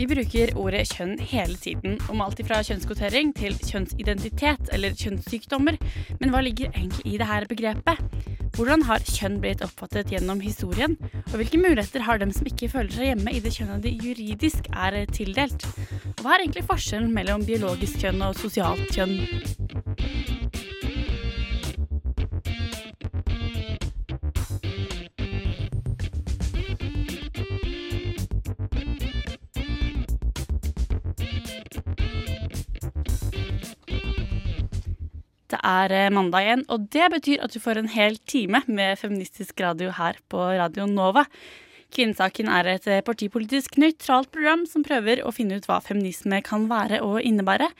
Vi bruker ordet kjønn hele tiden, om alt fra kjønnskvotering til kjønnsidentitet eller kjønnssykdommer. Men hva ligger egentlig i dette begrepet? Hvordan har kjønn blitt oppfattet gjennom historien? Og hvilke muligheter har dem som ikke føler seg hjemme i det kjønnet de juridisk er tildelt? Og hva er egentlig forskjellen mellom biologisk kjønn og sosialt kjønn? Det er eh, mandag igjen, og det betyr at du får en hel time med feministisk radio her på Radio Nova. Kvinnesaken er et eh, partipolitisk nøytralt program som prøver å finne ut hva feminisme kan være og innebære.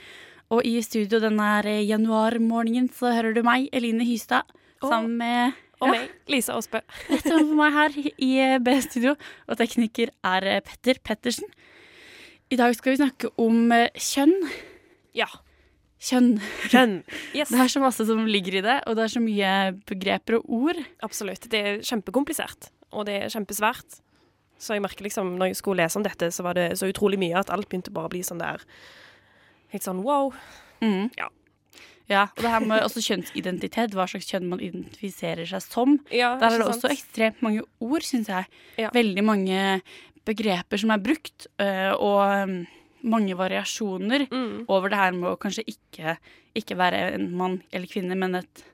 Og i studio denne her januarmorgenen så hører du meg, Eline Hystad, sammen med Og meg, Lisa Aasbø. rett overfor meg her i eh, B-studio. Og tekniker er eh, Petter Pettersen. I dag skal vi snakke om eh, kjønn. Ja. Kjønn. Kjønn. Yes. Det er så masse som ligger i det, og det er så mye begreper og ord. Absolutt. Det er kjempekomplisert, og det er kjempesvært. Så jeg merker liksom, når jeg skulle lese om dette, så var det så utrolig mye at alt begynte bare å bli sånn der Helt sånn wow. Mm. Ja. Ja, og det her med også kjønnsidentitet, hva slags kjønn man identifiserer seg som. Ja, Der er det også ekstremt mange ord, syns jeg. Ja. Veldig mange begreper som er brukt, øh, og mange variasjoner Mm. over det her med å kanskje ikke, ikke være en mann eller kvinne, men et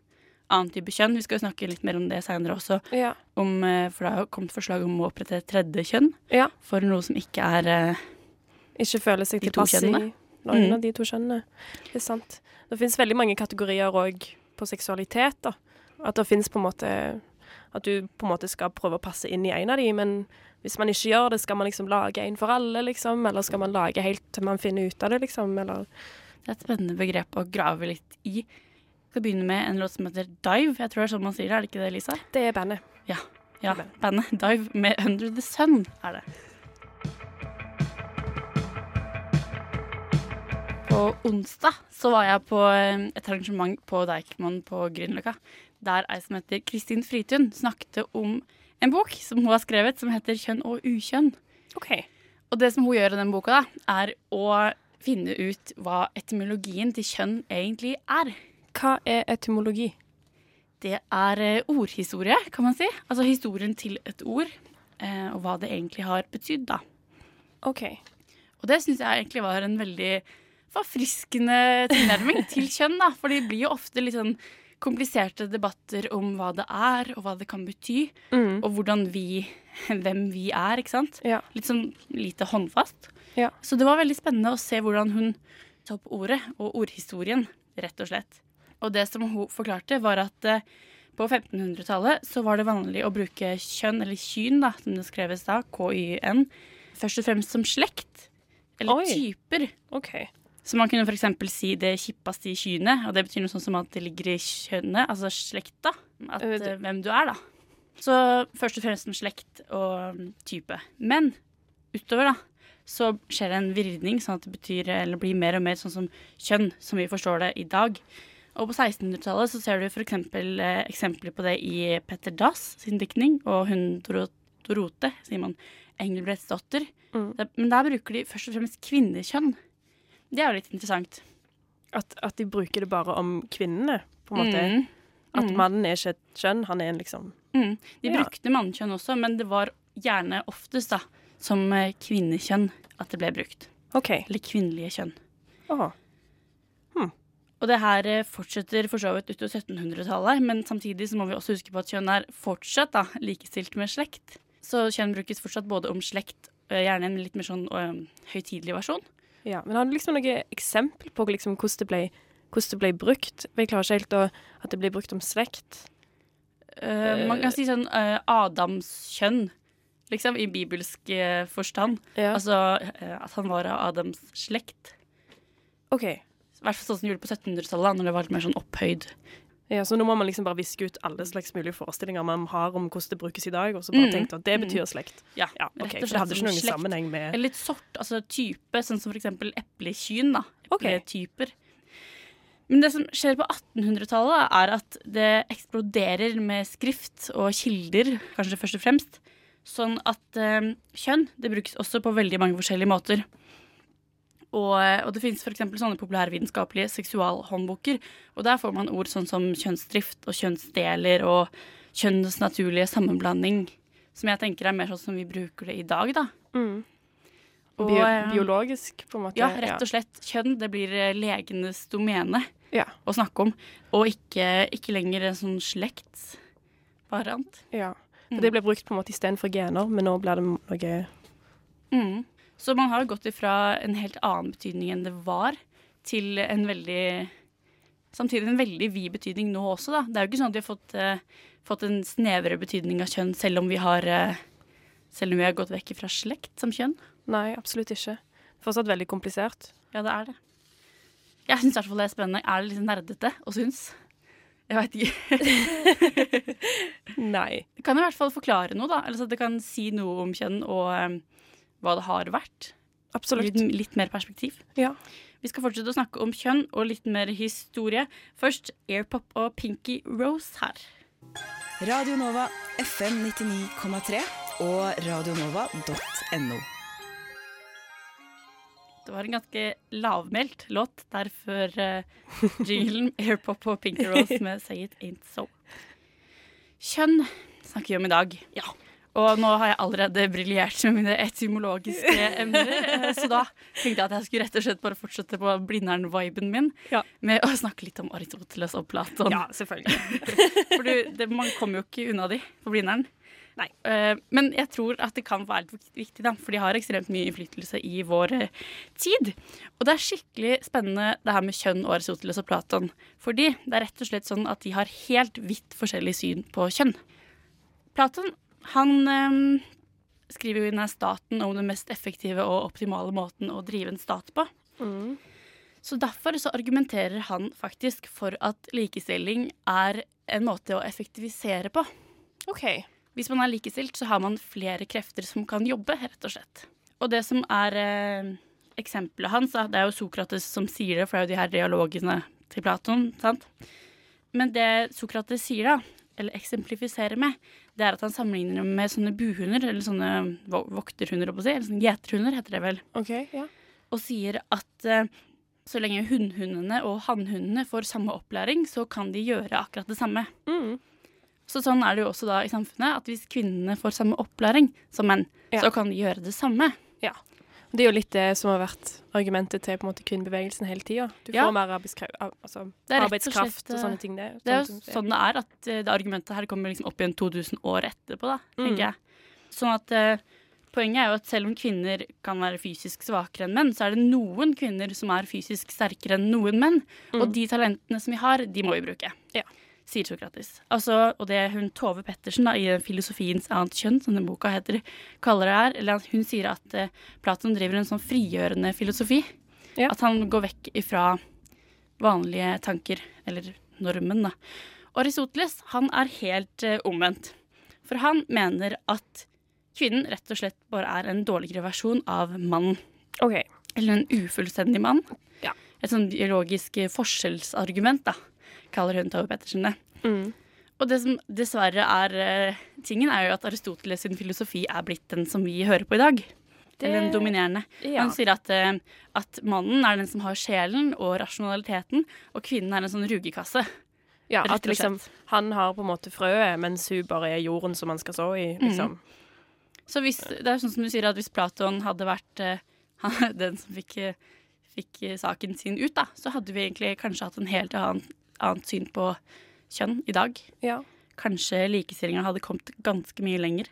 annet type kjønn. Vi skal jo snakke litt mer om det seinere også, Ja. om, øh, for det har jo kommet forslag om å opprette et tredje kjønn ja. for noe som ikke er uh, Ikke føler seg tilpass i noen Mm. av de to kjønnene. Det er sant. Det finnes veldig mange kategorier òg på seksualitet. da. At det finnes på en måte At du på en måte skal prøve å passe inn i en av de, men hvis man ikke gjør det, skal man liksom lage en for alle, liksom? Eller skal man lage helt til man finner ut av det, liksom? Eller Det er et spennende begrep å grave litt i. Jeg skal begynne med en låt som heter Dive. Jeg tror det er sånn man sier det, er det ikke det, Lisa? Det er bandet. Ja, Bandet. bandet Dive med Under the Sun er det. På onsdag så var jeg på eh, et arrangement på Deichman på Grünerløkka. Der ei som heter Kristin Fritun snakket om en bok som hun har skrevet, som heter 'Kjønn og ukjønn'. OK. Og det som hun gjør i den boka, da, er å finne ut hva etymologien til kjønn egentlig er. Hva er etymologi? Det er eh, ordhistorie, kan man si. Altså historien til et ord, eh, og hva det egentlig har betydd, da. OK. Og det syns jeg egentlig var en veldig forfriskende tilnærming til kjønn, da. For det blir jo ofte litt sånn kompliserte debatter om hva det er, og hva det kan bety, Mm. og hvordan vi Hvem vi er, ikke sant. Ja. Litt sånn lite håndfast. Ja. Så det var veldig spennende å se hvordan hun tok opp ordet og ordhistorien, rett og slett. Og det som hun forklarte, var at eh, på 1500-tallet så var det vanlig å bruke kjønn, eller kyn, da, som det skreves da, K-y-n, først og fremst som slekt. Eller Oi. typer. OK. Så man kunne f.eks. si det kjippeste i kynet, og det betyr noe sånn som at det ligger i kjønnet, altså slekta. At, uh, hvem du er, da. Så først og fremst med slekt og type. Men utover, da, så skjer det en vridning, sånn at det betyr, eller blir mer og mer sånn som kjønn, som vi forstår det i dag. Og på 1600-tallet så ser du f.eks. Eh, eksempler på det i Petter Dass sin diktning, og hun Doro- Dorote, sier man, Engelbrektsdatter. Mm. Men der bruker de først og fremst kvinnekjønn. Det er jo litt interessant. At, at de bruker det bare om kvinnene, på en måte. Mm. At Mm. mannen er ikke et kjønn, han er en liksom Mm. De Ja. brukte mannekjønn også, men det var gjerne oftest da som eh, kvinnekjønn at det ble brukt. OK. Eller kvinnelige kjønn. Åh. Og det her eh, fortsetter for så vidt utover 1700-tallet, men samtidig så må vi også huske på at kjønn er fortsatt da, likestilt med slekt. Så kjønn brukes fortsatt både om slekt, eh, gjerne en litt mer sånn eh, høytidelig versjon. Ja, men har du liksom noe eksempel på liksom hvordan, det ble, hvordan det ble brukt? Jeg klarer ikke helt å, at det blir brukt om slekt. Uh, man kan si sånn uh, Adams kjønn, liksom, i bibelsk uh, forstand. Ja. Altså at han var av Adams slekt. OK. I hvert fall sånn som de gjorde på 1700-tallet, da, når det var litt mer sånn opphøyd. Ja, så nå må man liksom bare viske ut alle slags mulige forestillinger man har om hvordan det brukes i dag, og så bare Mm. tenke at det Mm. betyr slekt. Ja, Ja, ok, for Det hadde ikke noen slekt. sammenheng med Eller litt sort, altså type, sånn som for eksempel eplekyn, da. Epletyper. Men det som skjer på 1800-tallet, er at det eksploderer med skrift og kilder, kanskje først og fremst. Sånn at eh, kjønn det brukes også på veldig mange forskjellige måter. Og, og det finnes f.eks. sånne populærvitenskapelige seksualhåndboker. Og der får man ord sånn som kjønnsdrift og kjønnsdeler og kjønnets naturlige sammenblanding. Som jeg tenker er mer sånn som vi bruker det i dag, da. mm. Og, Bio eh, biologisk, på en måte. Ja, rett og slett. Kjønn det blir eh, legenes domene Ja. å snakke om. Og ikke, ikke lenger en sånn slektsvariant. Ja. Mm. Det ble brukt på en måte istedenfor gener, men nå blir det noe Mm. Så man har gått ifra en helt annen betydning enn det var, til en veldig Samtidig en veldig vid betydning nå også, da. Det er jo ikke sånn at vi har fått, eh, fått en snevrere betydning av kjønn, selv om vi har eh, Selv om vi har gått vekk fra slekt som kjønn. Nei, absolutt ikke. Fortsatt veldig komplisert. Ja, det er det. Jeg syns i hvert fall det er spennende. Er det litt nerdete å synes? Jeg veit ikke. Nei. Det kan i hvert fall forklare noe, da. Eller så det kan si noe om kjønn og eh, hva det har vært. Absolutt. Litt, litt mer perspektiv. Ja. Vi skal fortsette å snakke om kjønn og litt mer historie. Først Airpop og Pinky Rose her. Radio Nova FM 99,3 og radionova.no. Det var en ganske lavmælt låt der før uh, jinglen Airpop og Pinky Rose med Say It Ain't So. Kjønn snakker vi om i dag. Ja. Og nå har jeg allerede briljert med mine etymologiske emner, eh, så da tenkte jeg at jeg skulle rett og slett bare fortsette på Blindern-viben min Ja. med å snakke litt om Aristoteles og Platon. ja, selvfølgelig. For du, det, man kommer jo ikke unna de på Blindern. Nei. Eh, men jeg tror at det kan være litt viktig, da, for de har ekstremt mye innflytelse i vår eh, tid. Og det er skikkelig spennende det her med kjønn og Aristoteles og Platon. Fordi det er rett og slett sånn at de har helt vidt forskjellig syn på kjønn. Platon han eh, skriver jo i denne staten om den mest effektive og optimale måten å drive en stat på. Mm. Så derfor så argumenterer han faktisk for at likestilling er en måte å effektivisere på. OK. Hvis man er likestilt, så har man flere krefter som kan jobbe, rett og slett. Og det som er eh, eksempelet hans, det er jo Sokrates som sier det, for det er jo de her dialogene til Platon, sant? Men det Sokrates sier da, eller eksemplifiserer med, det er at han sammenligner dem med sånne buhunder, eller sånne vokterhunder, si, eller sånne gjeterhunder, heter det vel ok, ja. og sier at uh, så lenge hunnhundene og hannhundene får samme opplæring, så kan de gjøre akkurat det samme. Mm. Så sånn er det jo også da i samfunnet, at hvis kvinnene får samme opplæring som menn, Ja. så kan de gjøre det samme. Det er jo litt det som har vært argumentet til på en måte kvinnebevegelsen hele tida. Du Ja. får mer arbeidskraft, altså, er og og sånne ting. Det, Det er jo sånn det er, at eh, det argumentet her kommer liksom opp igjen 2000 år etterpå, da, Mm. jeg. Sånn at uh, poenget er jo at selv om kvinner kan være fysisk svakere enn menn, så er det noen kvinner som er fysisk sterkere enn noen menn. Og Mm. de talentene som vi har, de må vi bruke. Ja. Sier Sokrates. Altså, og det hun Tove Pettersen da, i Filosofiens annet kjønn, som den boka heter, kaller det her, eller hun sier at uh, Platon driver en sånn frigjørende filosofi. Ja. At han går vekk ifra vanlige tanker, eller normen, da. Og Aristoteles han er helt uh, omvendt. For han mener at kvinnen rett og slett bare er en dårligere versjon av mannen. Okay. Eller en ufullstendig mann. Ja. Et sånn biologisk eh, forskjellsargument, da, kaller hun Tove Pettersen det. Mm. Og det som dessverre er eh, tingen, er jo at Aristoteles sin filosofi er blitt den som vi hører på i dag. Eller den dominerende. Ja. Han sier at, eh, at mannen er den som har sjelen og rasjonaliteten, og kvinnen er en sånn rugekasse. ja, at liksom han har på en måte frøet, mens hun bare er jorden som han skal så i, liksom. Så hvis, det er sånn som du sier, at hvis Platon hadde vært uh, den som fikk, fikk saken sin ut, da, så hadde vi egentlig kanskje hatt en helt annen, annet syn på kjønn i dag. Ja. Kanskje likestillinga hadde kommet ganske mye lenger.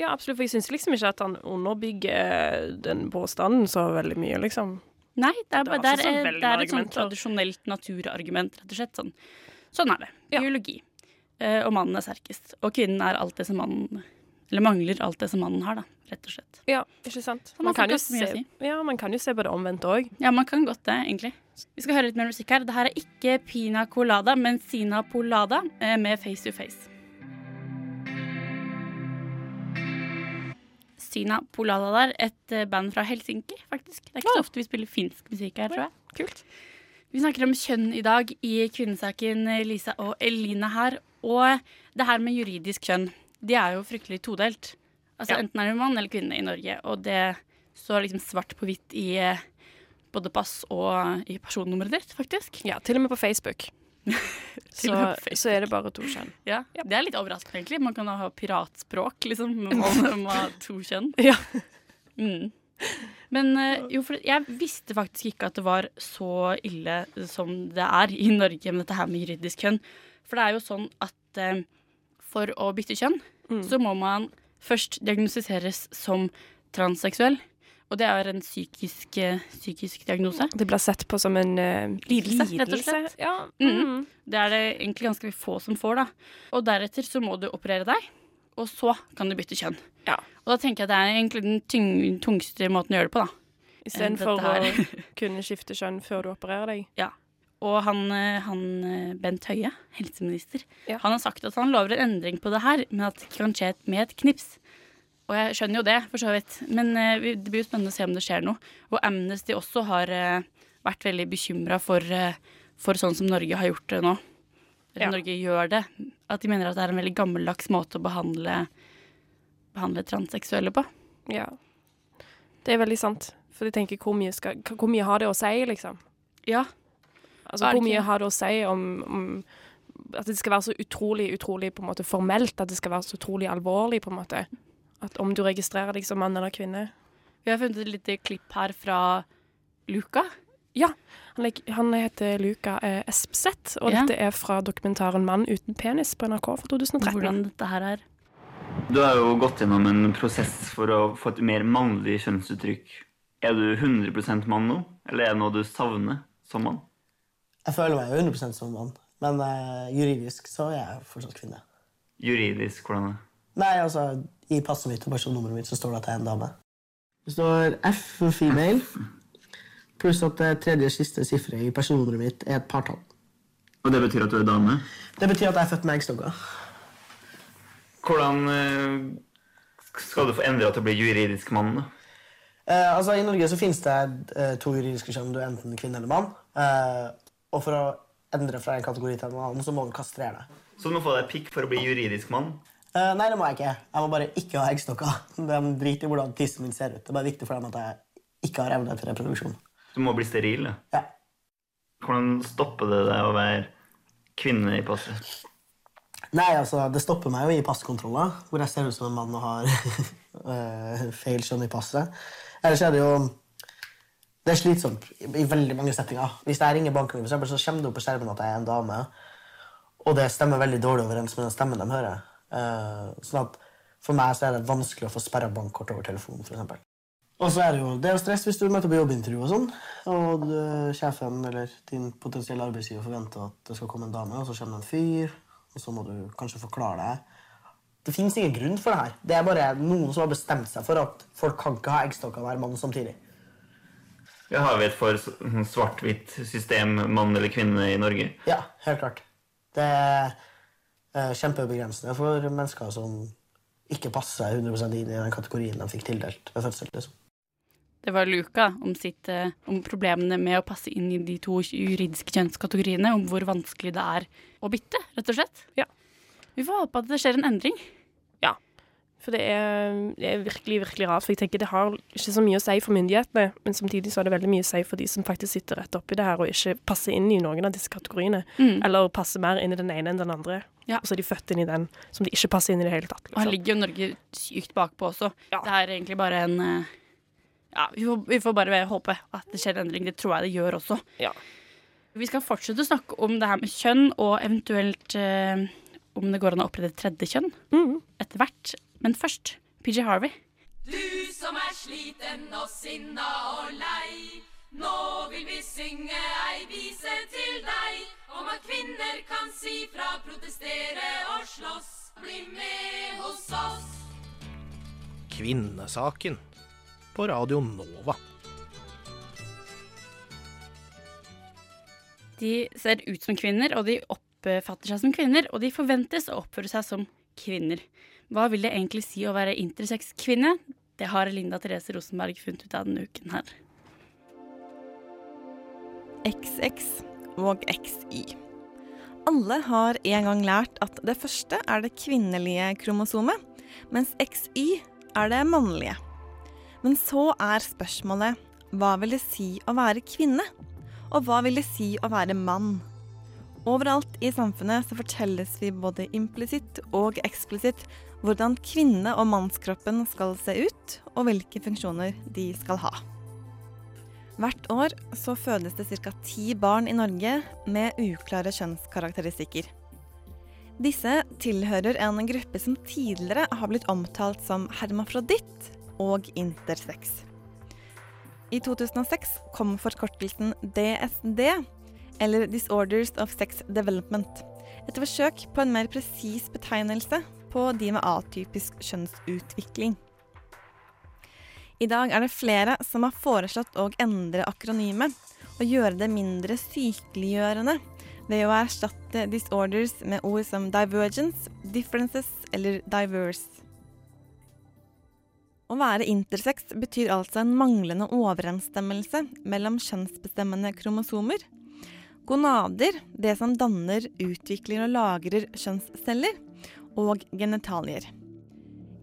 ja, absolutt. For jeg syns liksom ikke at han underbygger den påstanden så veldig mye, liksom. Nei, det er, Det er det er, veldig det er et sånn tradisjonelt naturargument, rett og slett. Sånn, sånn er det. Ja. Biologi. Eh, og mannen er sterkest. Og kvinnen er alt det som mannen Eller mangler alt det som mannen har, da, rett og slett. Ja, ikke sant? Man kan, se, si. ja, man kan jo se på det omvendt òg. Ja, man kan godt det, egentlig. Vi skal høre litt mer musikk her. Det her er ikke Pina Colada, men Sina Polada eh, med Face to Face. Sina Polada der, et eh, band fra Helsinki, faktisk. Det er ikke så ofte vi spiller finsk musikk her, tror jeg. Kult. Vi snakker om kjønn i dag i kvinnesaken Lisa og Eline her. Og det her med juridisk kjønn, de er jo fryktelig todelt. Altså Ja. Enten er du mann eller kvinne i Norge, og det står liksom svart på hvitt i eh, både pass og i personnummeret ditt, faktisk. Ja, til og med på Facebook. Så, så er det bare to kjønn. Ja, Det er litt overraskende, egentlig. Man kan ha piratspråk, liksom. Man må ha to kjønn. Ja. Mm. Men eh, jo, for jeg visste faktisk ikke at det var så ille som det er i Norge med dette her med juridisk kjønn. For det er jo sånn at eh, for å bytte kjønn, Mm. så må man først diagnostiseres som transseksuell. Og det er en psykisk, eh, psykisk diagnose. Det blir sett på som en uh, Lidelse, rett og slett. Ja. Mm. Mm. Det er det egentlig ganske få som får, da. Og deretter så må du operere deg, og så kan du bytte kjønn. Ja. Og da tenker jeg det er egentlig den tyng, tungste måten å gjøre det på, da. Istedenfor å kunne skifte kjønn før du opererer deg. Og han, eh, han eh, Bent Høie, helseminister, Ja. han har sagt at han lover en endring på det her, men at det kan skje med et knips. Og jeg skjønner jo det, for så vidt. Men eh, det blir jo spennende å se om det skjer noe. Og Amnesty også har vært veldig bekymra for, for sånn som Norge har gjort det nå. Eller Ja. Norge gjør det. At de mener at det er en veldig gammeldags måte å behandle, behandle transseksuelle på. Ja. Det er veldig sant. For de tenker, hvor mye, skal, hvor mye har det å si, liksom? Ja. Altså, hvor mye har det å si om, om at det skal være så utrolig, utrolig på en måte formelt, at det skal være så utrolig alvorlig, på en måte. At om du registrerer deg som mann eller kvinne. Vi har funnet et lite klipp her fra Luca. Han, er- han heter Luca eh, Espseth, og Ja. dette er fra dokumentaren 'Mann uten penis' på NRK fra 2013. Hvordan dette her er. Du har jo gått gjennom en prosess for å få et mer mannlig kjønnsuttrykk. Er du 100% mann nå, eller er det noe du savner som mann? Jeg føler meg 100% som mann, men uh, juridisk så er jeg fortsatt kvinne. Juridisk, hvordan det? Nei, altså, I passet mitt og personnummeret mitt så står det at jeg er en dame. Det står F for female, pluss at det tredje siste sifferet i personnummeret mitt er et partall. Og det betyr at du er dame? Det betyr at jeg er født med eggstokker. Hvordan eh, skal du få endra til å bli juridisk mann, da? Eh, altså, I Norge så finnes det eh, to juridiske kjønn. Du er enten kvinne eller mann. Eh, og for å endre fra en kategori til en annen, så må du kastrere deg. Så du må få deg pikk for å bli juridisk mann? Eh, nei, det må jeg ikke. Jeg må bare ikke ha eggstokker. Det er drit i hvordan tissen min ser ut. Det er bare viktig for dem at jeg ikke har evne til reproduksjon. Du må bli steril, da. Ja. Hvordan stopper det deg å være kvinne i passet? Nei, altså, det stopper meg jo i passkontroller, hvor jeg ser ut som en mann og har eh, feil kjønn i passet. Ellers er det jo Det er slitsomt i, veldig mange settinger. Hvis jeg ringer banken for så kommer det opp på skjermen at jeg er en dame, og det stemmer veldig dårlig overens med den stemmen de hører. Eh, sånn at for meg så er det vanskelig å få sperra bankkort over telefonen, for eksempel. Og så er det jo det er jo stress hvis du møter på jobbintervju og sånn, og du, sjefen eller din potensielle arbeidsgiver forventer at det skal komme en dame, og så kommer det en fyr, og så må du kanskje forklare deg. Det finnes ingen grunn for det her. Det er bare noen som har bestemt seg for at folk kan ikke ha eggstokker være mann samtidig. Ja, har vi et for svart-hvitt system, mann eller kvinne, i Norge? Ja, helt klart. Det er eh, kjempebegrensende for mennesker som ikke passer 100% inn i den kategorien de fikk tildelt ved fødsel. Liksom. Det var Luca om, sitt, eh, om problemene med å passe inn i de to juridiske kjønnskategoriene. Om hvor vanskelig det er å bytte, rett og slett. Ja. Vi får håpe at det skjer en endring. For det er, det er virkelig, virkelig rart. For jeg tenker det har ikke så mye å si for myndighetene, men samtidig så har det veldig mye å si for de som faktisk sitter rett oppi det her og ikke passer inn i noen av disse kategoriene. Mm. Eller passer mer inn i den ene enn den andre. Ja. Og så er de født inn i den som de ikke passer inn i det hele tatt. Og her Liksom. ligger jo Norge sykt bakpå også. Ja. Det er egentlig bare en eh, Ja, vi får, vi får bare håpe at det skjer en endring. Det tror jeg det gjør også. Ja. Vi skal fortsette å snakke om det her med kjønn, og eventuelt eh, om det går an å opprette et tredje kjønn mm. etter hvert. Men først PJ Harvey. Du som er sliten og sinna og lei. Nå vil vi synge ei vise til deg om at kvinner kan si fra, protestere og slåss. Bli med hos oss. Kvinnesaken på Radio Nova. De ser ut som kvinner, og de oppfatter seg som kvinner, og de forventes å oppføre seg som kvinner. Hva vil det egentlig si å være intersex-kvinne? Det har Linda Therese Rosenberg funnet ut av denne uken her. XX og XY. Alle har en gang lært at det første er det kvinnelige kromosomet, mens XY er det mannlige. Men så er spørsmålet hva vil det si å være kvinne? Og hva vil det si å være mann? Overalt i samfunnet så fortelles vi både implisitt og eksplisitt hvordan kvinne- og mannskroppen skal se ut, og hvilke funksjoner de skal ha. Hvert år så fødes det ca. ti barn i Norge med uklare kjønnskarakteristikker. Disse tilhører en gruppe som tidligere har blitt omtalt som hermafroditt og intersex. I 2006 kom forkortelsen DSD, eller Disorders of Sex Development, et forsøk på en mer presis betegnelse på de med atypisk kjønnsutvikling. I dag er det flere som har foreslått å endre akronymet og gjøre det mindre sykeliggjørende ved å erstatte disorders med ord som divergence, differences eller diverse. Å være intersex betyr altså en manglende overensstemmelse mellom kjønnsbestemmende kromosomer, gonader, det som danner, utvikler og lagrer kjønnsceller, og genitalier.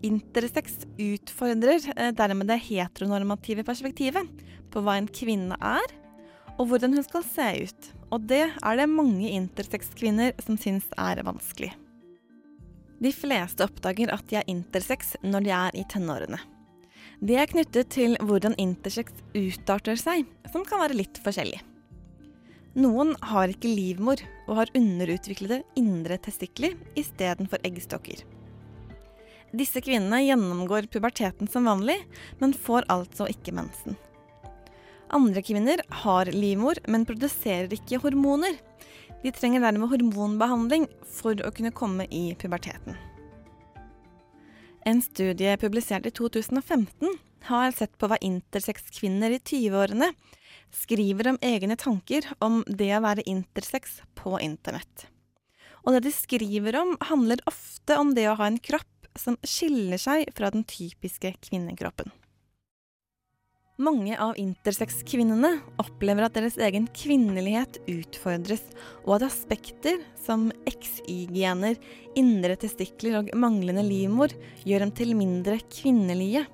Intersex utfordrer eh, dermed det heteronormative perspektivet på hva en kvinne er, og hvordan hun skal se ut. Og det er det mange intersex-kvinner som syns er vanskelig. De fleste oppdager at de er intersex når de er i tenårene. Det er knyttet til hvordan intersex utarter seg, som kan være litt forskjellig. Noen har ikke livmor og har underutviklede indre testikler istedenfor eggstokker. Disse kvinnene gjennomgår puberteten som vanlig, men får altså ikke mensen. Andre kvinner har livmor, men produserer ikke hormoner. De trenger dermed hormonbehandling for å kunne komme i puberteten. En studie publisert i 2015 har sett på hva intersex-kvinner i 20-årene skriver om egne tanker om det å være intersex på internett. Og det de skriver om, handler ofte om det å ha en kropp som skiller seg fra den typiske kvinnekroppen. Mange av intersex-kvinnene opplever at deres egen kvinnelighet utfordres, og at aspekter som XY-gener, indre testikler og manglende livmor gjør dem til mindre kvinnelige.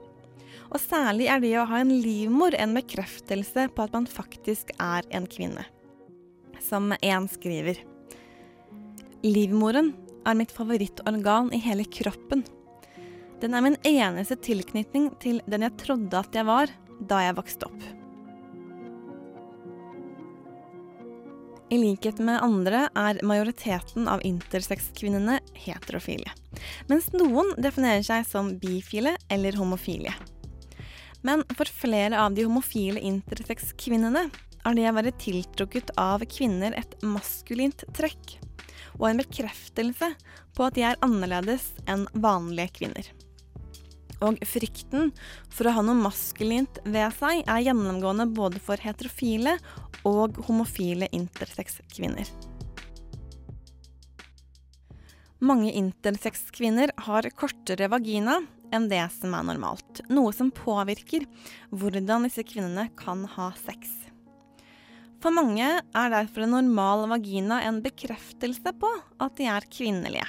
Og særlig er det å ha en livmor en bekreftelse på at man faktisk er en kvinne. Som én skriver. Livmoren er mitt favorittorgan i hele kroppen. Den er min eneste tilknytning til den jeg trodde at jeg var, da jeg vokste opp. I likhet med andre er majoriteten av intersex-kvinnene heterofile, mens noen definerer seg som bifile eller homofile. Men for flere av de homofile intersex-kvinnene er det å være tiltrukket av kvinner et maskulint trekk, og en bekreftelse på at de er annerledes enn vanlige kvinner. Og frykten for å ha noe maskulint ved seg er gjennomgående både for heterofile og homofile intersex-kvinner. Mange intersex-kvinner har kortere vagina enn det som er normalt, noe som påvirker hvordan disse kvinnene kan ha sex. For mange er derfor en normal vagina en bekreftelse på at de er kvinnelige.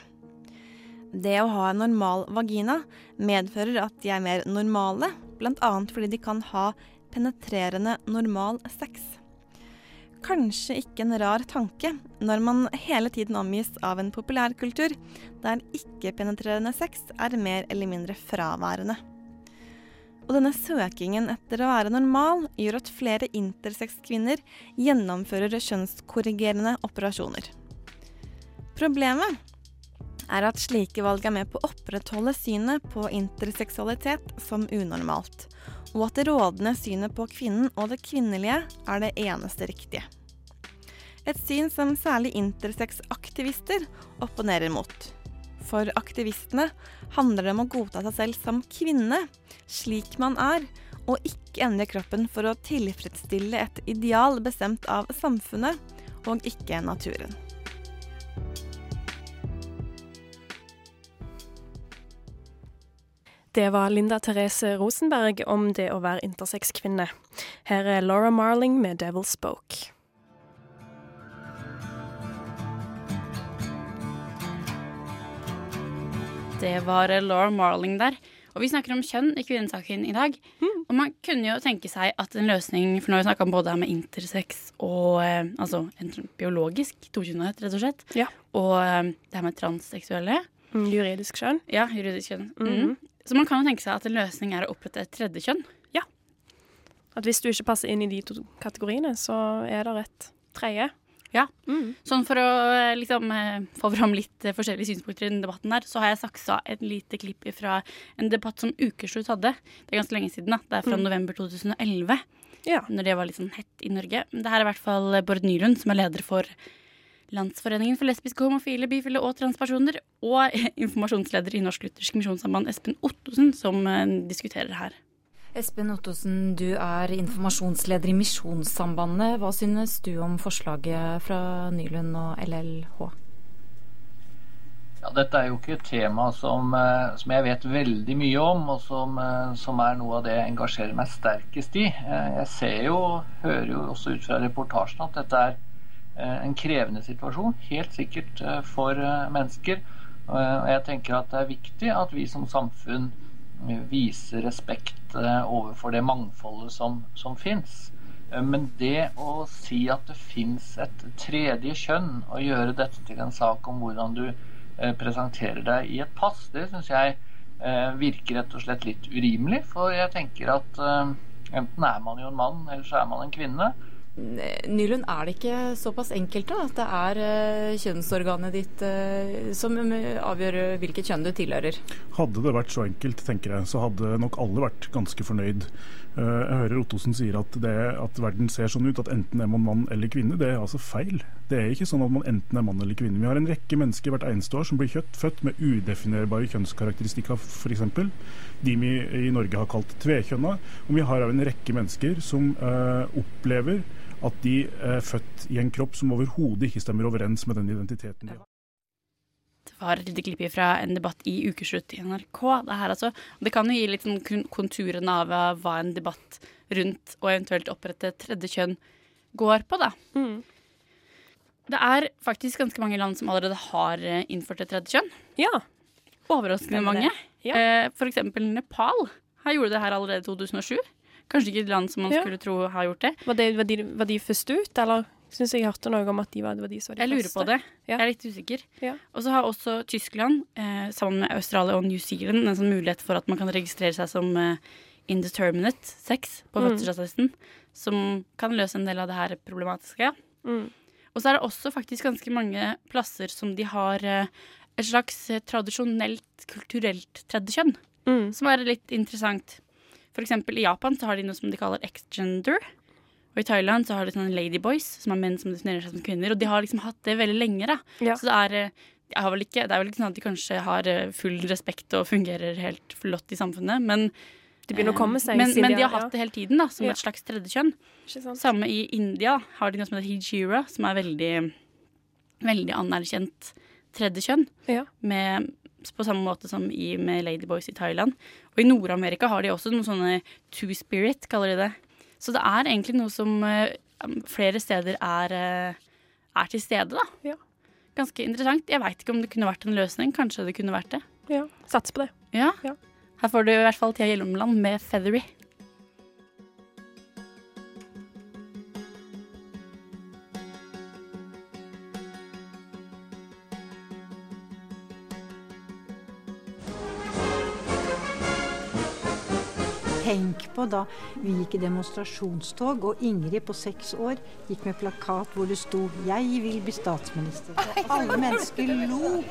Det å ha en normal vagina medfører at de er mer normale, bl.a. fordi de kan ha penetrerende normal sex. Kanskje ikke en rar tanke når man hele tiden omgis av en populærkultur der ikke-penetrerende sex er mer eller mindre fraværende. Og denne søkingen etter å være normal gjør at flere intersex-kvinner gjennomfører kjønnskorrigerende operasjoner. Problemet er at slike valg er med på å opprettholde synet på interseksualitet som unormalt, og at det rådende synet på kvinnen og det kvinnelige er det eneste riktige. Et syn som særlig intersex-aktivister opponerer mot. For aktivistene handler det om å godta seg selv som kvinne, slik man er, og ikke endre kroppen for å tilfredsstille et ideal bestemt av samfunnet, og ikke naturen. Det var Linda Therese Rosenberg om det å være intersex-kvinne. Her er Laura Marling med 'Devil Spoke'. Det var Laura Marling der. Og vi snakker om kjønn i kvinnesaken i dag. Og man kunne jo tenke seg at en løsning For nå har vi snakka om både med intersex og eh, altså en biologisk tokjønnhet, rett og slett. Ja. Og eh, det her med transseksuelle. Mm, juridisk kjønn. Ja, juridisk kjønn. Mhm. Så man kan jo tenke seg at en løsning er å opprette et tredje kjønn. Ja. At hvis du ikke passer inn i de to kategoriene, så er det et tredje. Ja. Sånn for å eh, liksom eh, få fram litt eh, forskjellige synspunkter i den debatten der, så har jeg saksa et lite klipp fra en debatt som Ukeslutt hadde. Det er ganske lenge siden. da. Det er fra Mm. november 2011. Ja. Når det var litt sånn hett i Norge. Men Det her er i hvert fall Bård Nylund, som er leder for Landsforeningen for lesbiske, homofile, bifile og transpersoner, og informasjonsleder i Norsk Luthersk Misjonssamband, Espen Ottosen, som eh, diskuterer her. Espen Ottosen, du er informasjonsleder i Misjonssambandet. Hva synes du om forslaget fra Nylund og LLH? Ja, dette er jo ikke et tema som, eh, som jeg vet veldig mye om, og som, eh, som er noe av det jeg engasjerer meg sterkest i. Jeg ser jo, hører jo også ut fra reportasjen at dette er en krevende situasjon, helt sikkert eh, for eh, mennesker. Eh, Og jeg tenker at det er viktig at vi som samfunn eh, viser respekt eh, overfor det mangfoldet som, som fins. Eh, Men det å si at det fins et tredje kjønn, og gjøre dette til en sak om hvordan du eh, presenterer deg i et pass, det syns jeg eh, virker rett og slett litt urimelig. For jeg tenker at eh, enten er man jo en mann, eller så er man en kvinne. Nylund, er det ikke såpass enkelt da, at det er eh, kjønnsorganet ditt eh, som eh, avgjør hvilket kjønn du tilhører? Hadde det vært så enkelt, tenker jeg, så hadde nok alle vært ganske fornøyd. Jeg hører Ottosen sier at, det, at verden ser sånn ut at enten er man mann eller kvinne. Det er altså feil. Det er ikke sånn at man enten er mann eller kvinne. Vi har en rekke mennesker hvert eneste år som blir kjøtt, født med udefinerbare kjønnskarakteristikker, f.eks. De vi i Norge har kalt tvekjønna. Og vi har en rekke mennesker som eh, opplever at de er født i en kropp som overhodet ikke stemmer overens med den identiteten de har. Det var et lite klipp fra en debatt i Ukeslutt i NRK. Det, her altså. det kan jo gi litt sånn konturene av eh, hva en debatt rundt og eventuelt opprette tredje kjønn går på, da. Det er faktisk ganske mange land som allerede har eh, innført et tredje kjønn. Ja. Overraskende mange. Ja. For eksempel Nepal. Her gjorde det her allerede i 2007. Kanskje ikke et land som man Ja. skulle tro har gjort det. Var, det, var, de, var de først ut, eller syns jeg hørte noe om at de var, det var de som var de Jeg lurer på det. Jeg er litt usikker. Ja. Og så har også Tyskland, eh, sammen med Australia og New Zealand, en sånn mulighet for at man kan registrere seg som eh, indeterminate sex på Mm. som kan løse en del av det her problematiske. Mm. Og så er det også faktisk ganske mange plasser som de har eh, et slags eh, tradisjonelt, kulturelt tredje kjønn, Mm. som er litt interessant. For eksempel i Japan så har de noe som de kaller ex-gender. Og i Thailand så har de sånne ladyboys, som er menn som definerer seg som kvinner. Og de har liksom hatt det veldig lenge, da. Ja. Så det er, eh, jeg har vel ikke, det er vel ikke sånn at de kanskje har eh, full respekt og fungerer helt flott i samfunnet, men De begynner å komme seg, Men, men de har hatt det hele tiden, da, som Ja. et slags tredje kjønn. Ikke sant? Samme i India har de noe som heter hijira, som er veldig, veldig anerkjent tredjekjønn. Ja. Med, på samme måte som i, med Ladyboys i Thailand. Og i Nord-Amerika har de også noen sånne two spirit, kaller de det. Så det er egentlig noe som eh, flere steder er, eh, er til stede, da. Ja. Ganske interessant. Jeg veit ikke om det kunne vært en løsning. Kanskje det kunne vært det. Ja, Sats på det. Ja. Ja. Her får du i hvert fall Tia Hjelmeland med 'Feathery'. Tenk på da vi gikk i demonstrasjonstog, og Ingrid på seks år gikk med plakat hvor det sto 'Jeg vil bli statsminister'. Og alle mennesker lo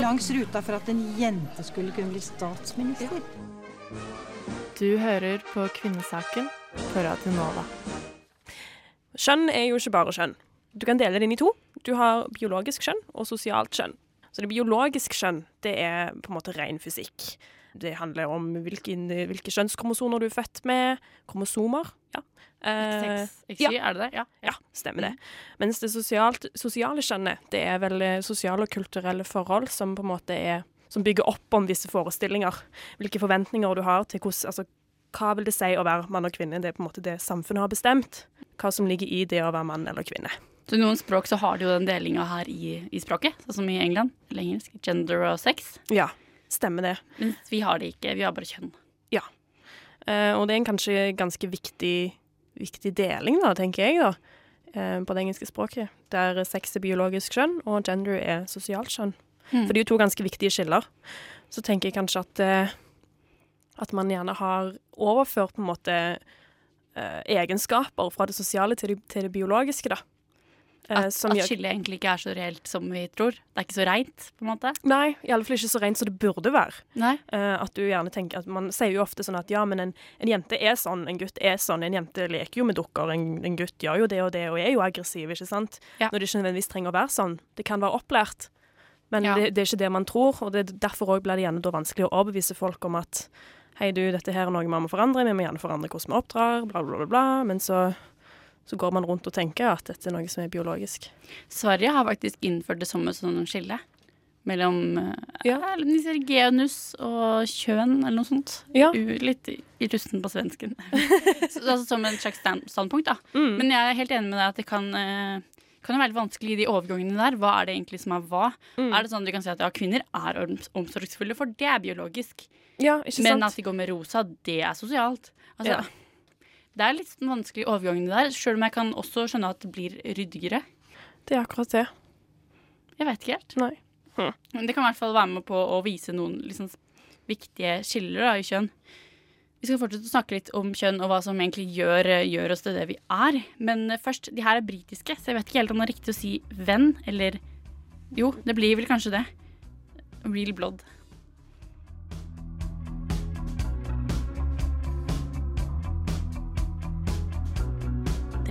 langs ruta for at en jente skulle kunne bli statsminister. Du hører på Kvinnesaken på Radio Nova. Skjønn er jo ikke bare skjønn. Du kan dele det inn i to. Du har biologisk skjønn og sosialt skjønn. Så det biologiske skjønn, det er på en måte ren fysikk. Det handler om hvilke, hvilke kjønnskromosoner du er født med. Kromosomer. ja. Eh, X6, X7, er det det? Ja. ja, stemmer det. Mens det sosialt, sosiale kjønnet, det er vel eh, sosiale og kulturelle forhold som på en måte er Som bygger opp om visse forestillinger. Hvilke forventninger du har til hvordan Altså, hva vil det si å være mann og kvinne? Det er på en måte det samfunnet har bestemt. Hva som ligger i det å være mann eller kvinne. Så i noen språk så har de jo den delinga her i, i språket, sånn som i England. Eller engelsk. Gender og sex. Ja, stemmer det. Men vi har det ikke. Vi har bare kjønn. Ja. Eh, og det er en kanskje ganske viktig, viktig deling, da, tenker jeg, da, eh, på det engelske språket. Der sex er biologisk kjønn, og gender er sosialt kjønn. Mm. For det er jo to ganske viktige skiller. Så tenker jeg kanskje at, eh, at man gjerne har overført på en måte eh, egenskaper fra det sosiale til det, til det biologiske, da. Eh, At, som at gjør- egentlig ikke er så reelt som vi tror. Det er ikke så reint, på en måte. Nei, iallfall ikke så rent som det burde være. Nei. Eh, at du gjerne tenker at Man sier jo ofte sånn at ja, men en, en jente er sånn, en gutt er sånn. En jente leker jo med dukker, en, en gutt gjør jo det og det og er jo aggressiv, ikke sant. Når det ikke nødvendigvis trenger å være sånn. Det kan være opplært. Men Ja. det, det er ikke det man tror, og det, derfor blir det gjerne vanskelig å overbevise folk om at hei, du, dette her er noe vi må forandre, vi må gjerne forandre hvordan vi oppdrar, bla, bla, bla, bla. Men så, så går man rundt og tenker at dette er noe som er biologisk. Sverige har faktisk innført det som et sånt skille mellom ja. de genus og kjønn, eller noe sånt. U, litt i, i rusten på svensken. Så, altså, som et slags stand, standpunkt, da. Mm. Men jeg er helt enig med deg at det kan, eh, kan være vanskelig i de overgangene der. Hva er det egentlig som er hva? Mm. Er det sånn at du kan si at ja, kvinner er omsorgsfulle, for det er biologisk. Ja, Men at de går med rosa, det er sosialt. Altså, Ja. Det er litt vanskelig overgangen der, sjøl om jeg kan også skjønne at det blir ryddigere. Det er akkurat det. Jeg vet ikke helt. Nei. Men det kan i hvert fall være med på å vise noen liksom, viktige skiller da, i kjønn. Vi skal fortsette å snakke litt om kjønn og hva som egentlig gjør, gjør oss til det vi er. Men eh, først, de her er britiske, så jeg vet ikke helt om det er riktig å si venn eller Jo, det blir vel kanskje det. Real blood.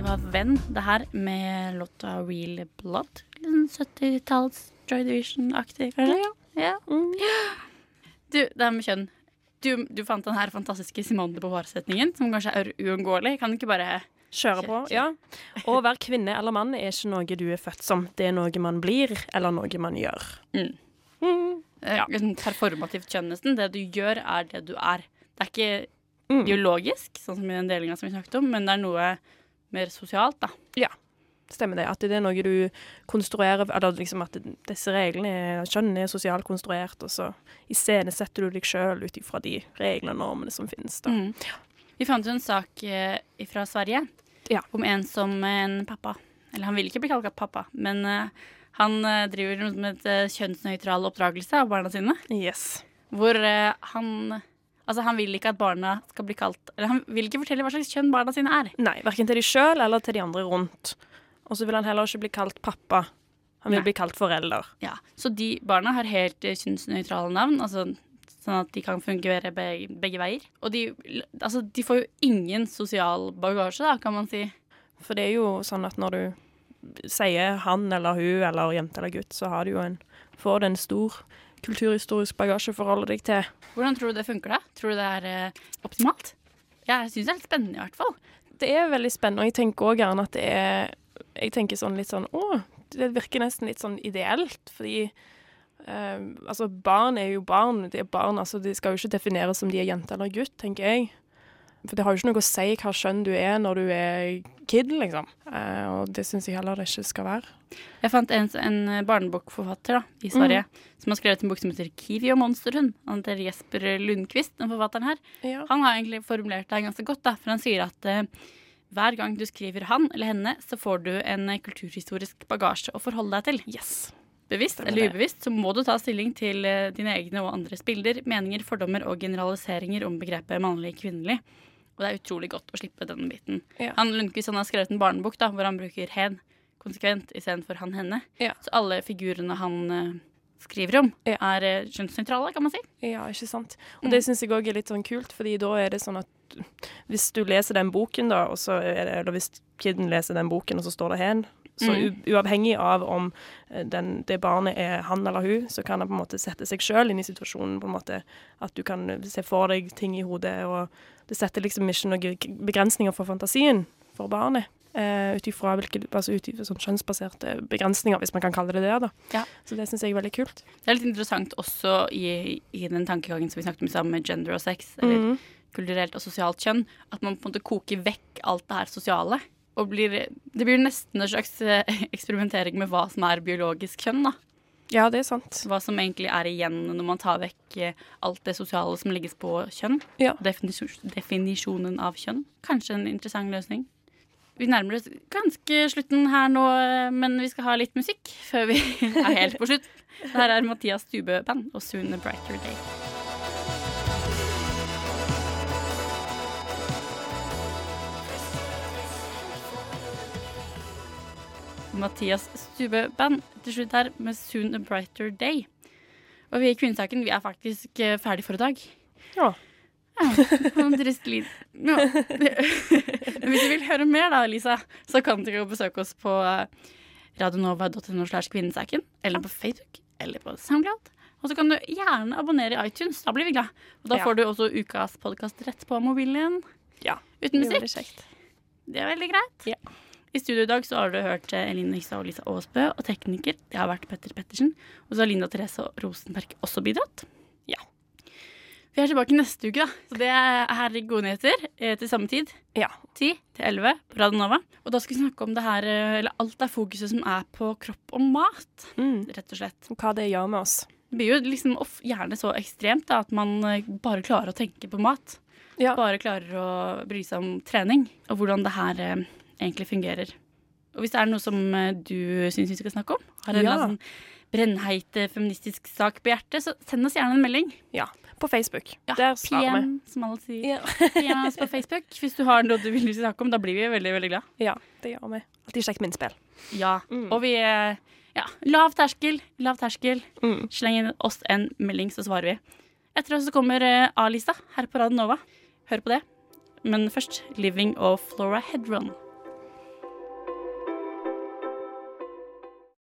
Det var Venn, det her, med låta Real Blood. Litt sånn 70-talls Joy Division-aktig, kanskje? Ja. Du, det her med kjønn. Du, du fant den her fantastiske Simone de Beauvoir-setningen, som kanskje er uunngåelig. Kan du ikke bare Kjøre på, ja. Å være kvinne eller mann er ikke noe du er født som. Det er noe man blir, eller noe man gjør. Mm. Ja. Performativt kjønn, nesten. Det du gjør, er det du er. Det er ikke biologisk, sånn som i den delinga som vi snakket om, men det er noe mer sosialt, da. Ja, stemmer det. At det er noe du konstruerer Eller liksom at disse reglene Kjønn er sosialt konstruert, og så iscenesetter du deg sjøl ut ifra de reglene og normene som finnes. Da. Mm. Vi fant jo en sak eh, fra Sverige om en som en pappa Eller han vil ikke bli kalt pappa, men eh, han eh, driver med et kjønnsnøytral oppdragelse av barna sine. Yes. Hvor eh, han Altså, han vil ikke at barna skal bli kalt Eller han vil ikke fortelle hva slags kjønn barna sine er. Nei, verken til de sjøl eller til de andre rundt. Og så vil han heller ikke bli kalt pappa. Han vil Nei. bli kalt forelder. Ja, Så de barna har helt eh, kjønnsnøytrale navn, altså sånn at de kan fungere begge, begge veier. Og de, altså, de får jo ingen sosial bagasje, da, kan man si. For det er jo sånn at når du sier han eller hun eller jente eller gutt, så har du jo en, får du en stor kulturhistorisk bagasje å forholde deg til. Hvordan tror du det funker, da? Tror du det er eh, optimalt? Jeg syns det er litt spennende, i hvert fall. Det er veldig spennende, og jeg tenker òg gjerne at det er Jeg tenker sånn litt sånn Å, det virker nesten litt sånn ideelt, fordi eh, Altså, barn er jo barn. De er barn, altså de skal jo ikke defineres som de er jente eller gutt, tenker jeg. For det har jo ikke noe å si hva kjønn du er når du er kid, liksom. Eh, og det syns jeg heller det ikke skal være. Jeg fant en, en barnebokforfatter da, i Sverige som har skrevet en bok som heter 'Kiwi og monsterhund'. Han heter Jesper Lundqvist, den forfatteren her. Ja. Han har egentlig formulert det ganske godt, da, for han sier at eh, hver gang du skriver han eller henne, så får du en eh, kulturhistorisk bagasje å forholde deg til. Yes. Bevisst eller ubevisst så må du ta stilling til eh, dine egne og andres bilder, meninger, fordommer og generaliseringer om begrepet mannlig-kvinnelig. Og det er utrolig godt å slippe den biten. Ja. Han Lundqvist han har skrevet en barnebok da, hvor han bruker hen konsekvent istedenfor han-henne. Så alle figurene han uh, skriver om, er uh, kjønnsnøytrale, kan man si. Ja, ikke sant. Og det syns jeg òg er litt sånn kult, fordi da er det sånn at hvis du leser den boken, da, det, eller hvis kiden leser den boken, og så står det hen, Så Mm. uavhengig av om eh, den, det barnet er han eller hun, så kan han på en måte sette seg sjøl inn i situasjonen. på en måte At du kan se for deg ting i hodet, og det setter liksom ikke noen begrensninger for fantasien for barnet. Uh, ut ifra altså sånn kjønnsbaserte begrensninger, hvis man kan kalle det det. da. Ja. Så det syns jeg er veldig kult. Det er litt interessant også i, i den tankegangen som vi snakket om sammen med gender og sex, eller Mhm. kulturelt og sosialt kjønn, at man på en måte koker vekk alt det her sosiale. Og blir, det blir nesten en slags eh, eksperimentering med hva som er biologisk kjønn, da. Ja, det er sant. Hva som egentlig er igjen når man tar vekk eh, alt det sosiale som legges på kjønn. Ja. Definis definisjonen av kjønn. Kanskje en interessant løsning. Vi nærmer oss ganske slutten her nå, eh, men vi skal ha litt musikk før vi er helt på slutt. Det her er Mathias Stube Band og Soon a Brighter Day. Mathias Stube Band til slutt her med Soon a Brighter Day. Og vi i Kvinnesaken vi er faktisk eh, ferdig for i dag. Ja. Ja, trist lyd. Ja. Hvis du vil høre mer da, Lisa, så kan du besøke oss på eh, radionova.no slash kvinnesaken, eller på Facebook, eller på SoundCloud. Og så kan du gjerne abonnere i iTunes. Da blir vi glad. Og da Ja. får du også ukas podkast rett på mobilen. Ja. Uten musikk. Det, Det er veldig greit. I studio i dag så har du hørt eh, Eline Hystad og Lisa Aasbø, og tekniker det har vært Petter Pettersen. Og så har Linda Therese Rosenberg også bidratt. Ja. Vi er tilbake neste uke, da. Så det er gode nyheter eh, til samme tid. Ja. 10 til 11 på Radionova. Og da skal vi snakke om det her, eh, eller alt det fokuset som er på kropp og mat, rett og slett. Og Hva det gjør med oss. Det blir jo liksom gjerne så ekstremt da, at man bare klarer å tenke på mat. Bare klarer å bry seg om trening, og hvordan det her eh, egentlig fungerer. Og hvis det er noe som eh, du syns vi skal snakke om, har en Ja. eller annen brennheit eh, feministisk sak på hjertet, så send oss gjerne en melding. Ja, på Facebook. Ja, Der svarer vi. Som alle sier. PM oss på Facebook. Hvis du har noe du vil snakke om, da blir vi veldig, veldig glad. Ja, det gjør vi. Alltid kjekt med innspill. Ja, og vi er Ja, lav terskel, lav terskel. Mm. Sleng oss en melding, så svarer vi. Etter oss så kommer eh, A-lista her på Radio Nova. Hør på det. Men først 'Living' og Flora Hedron.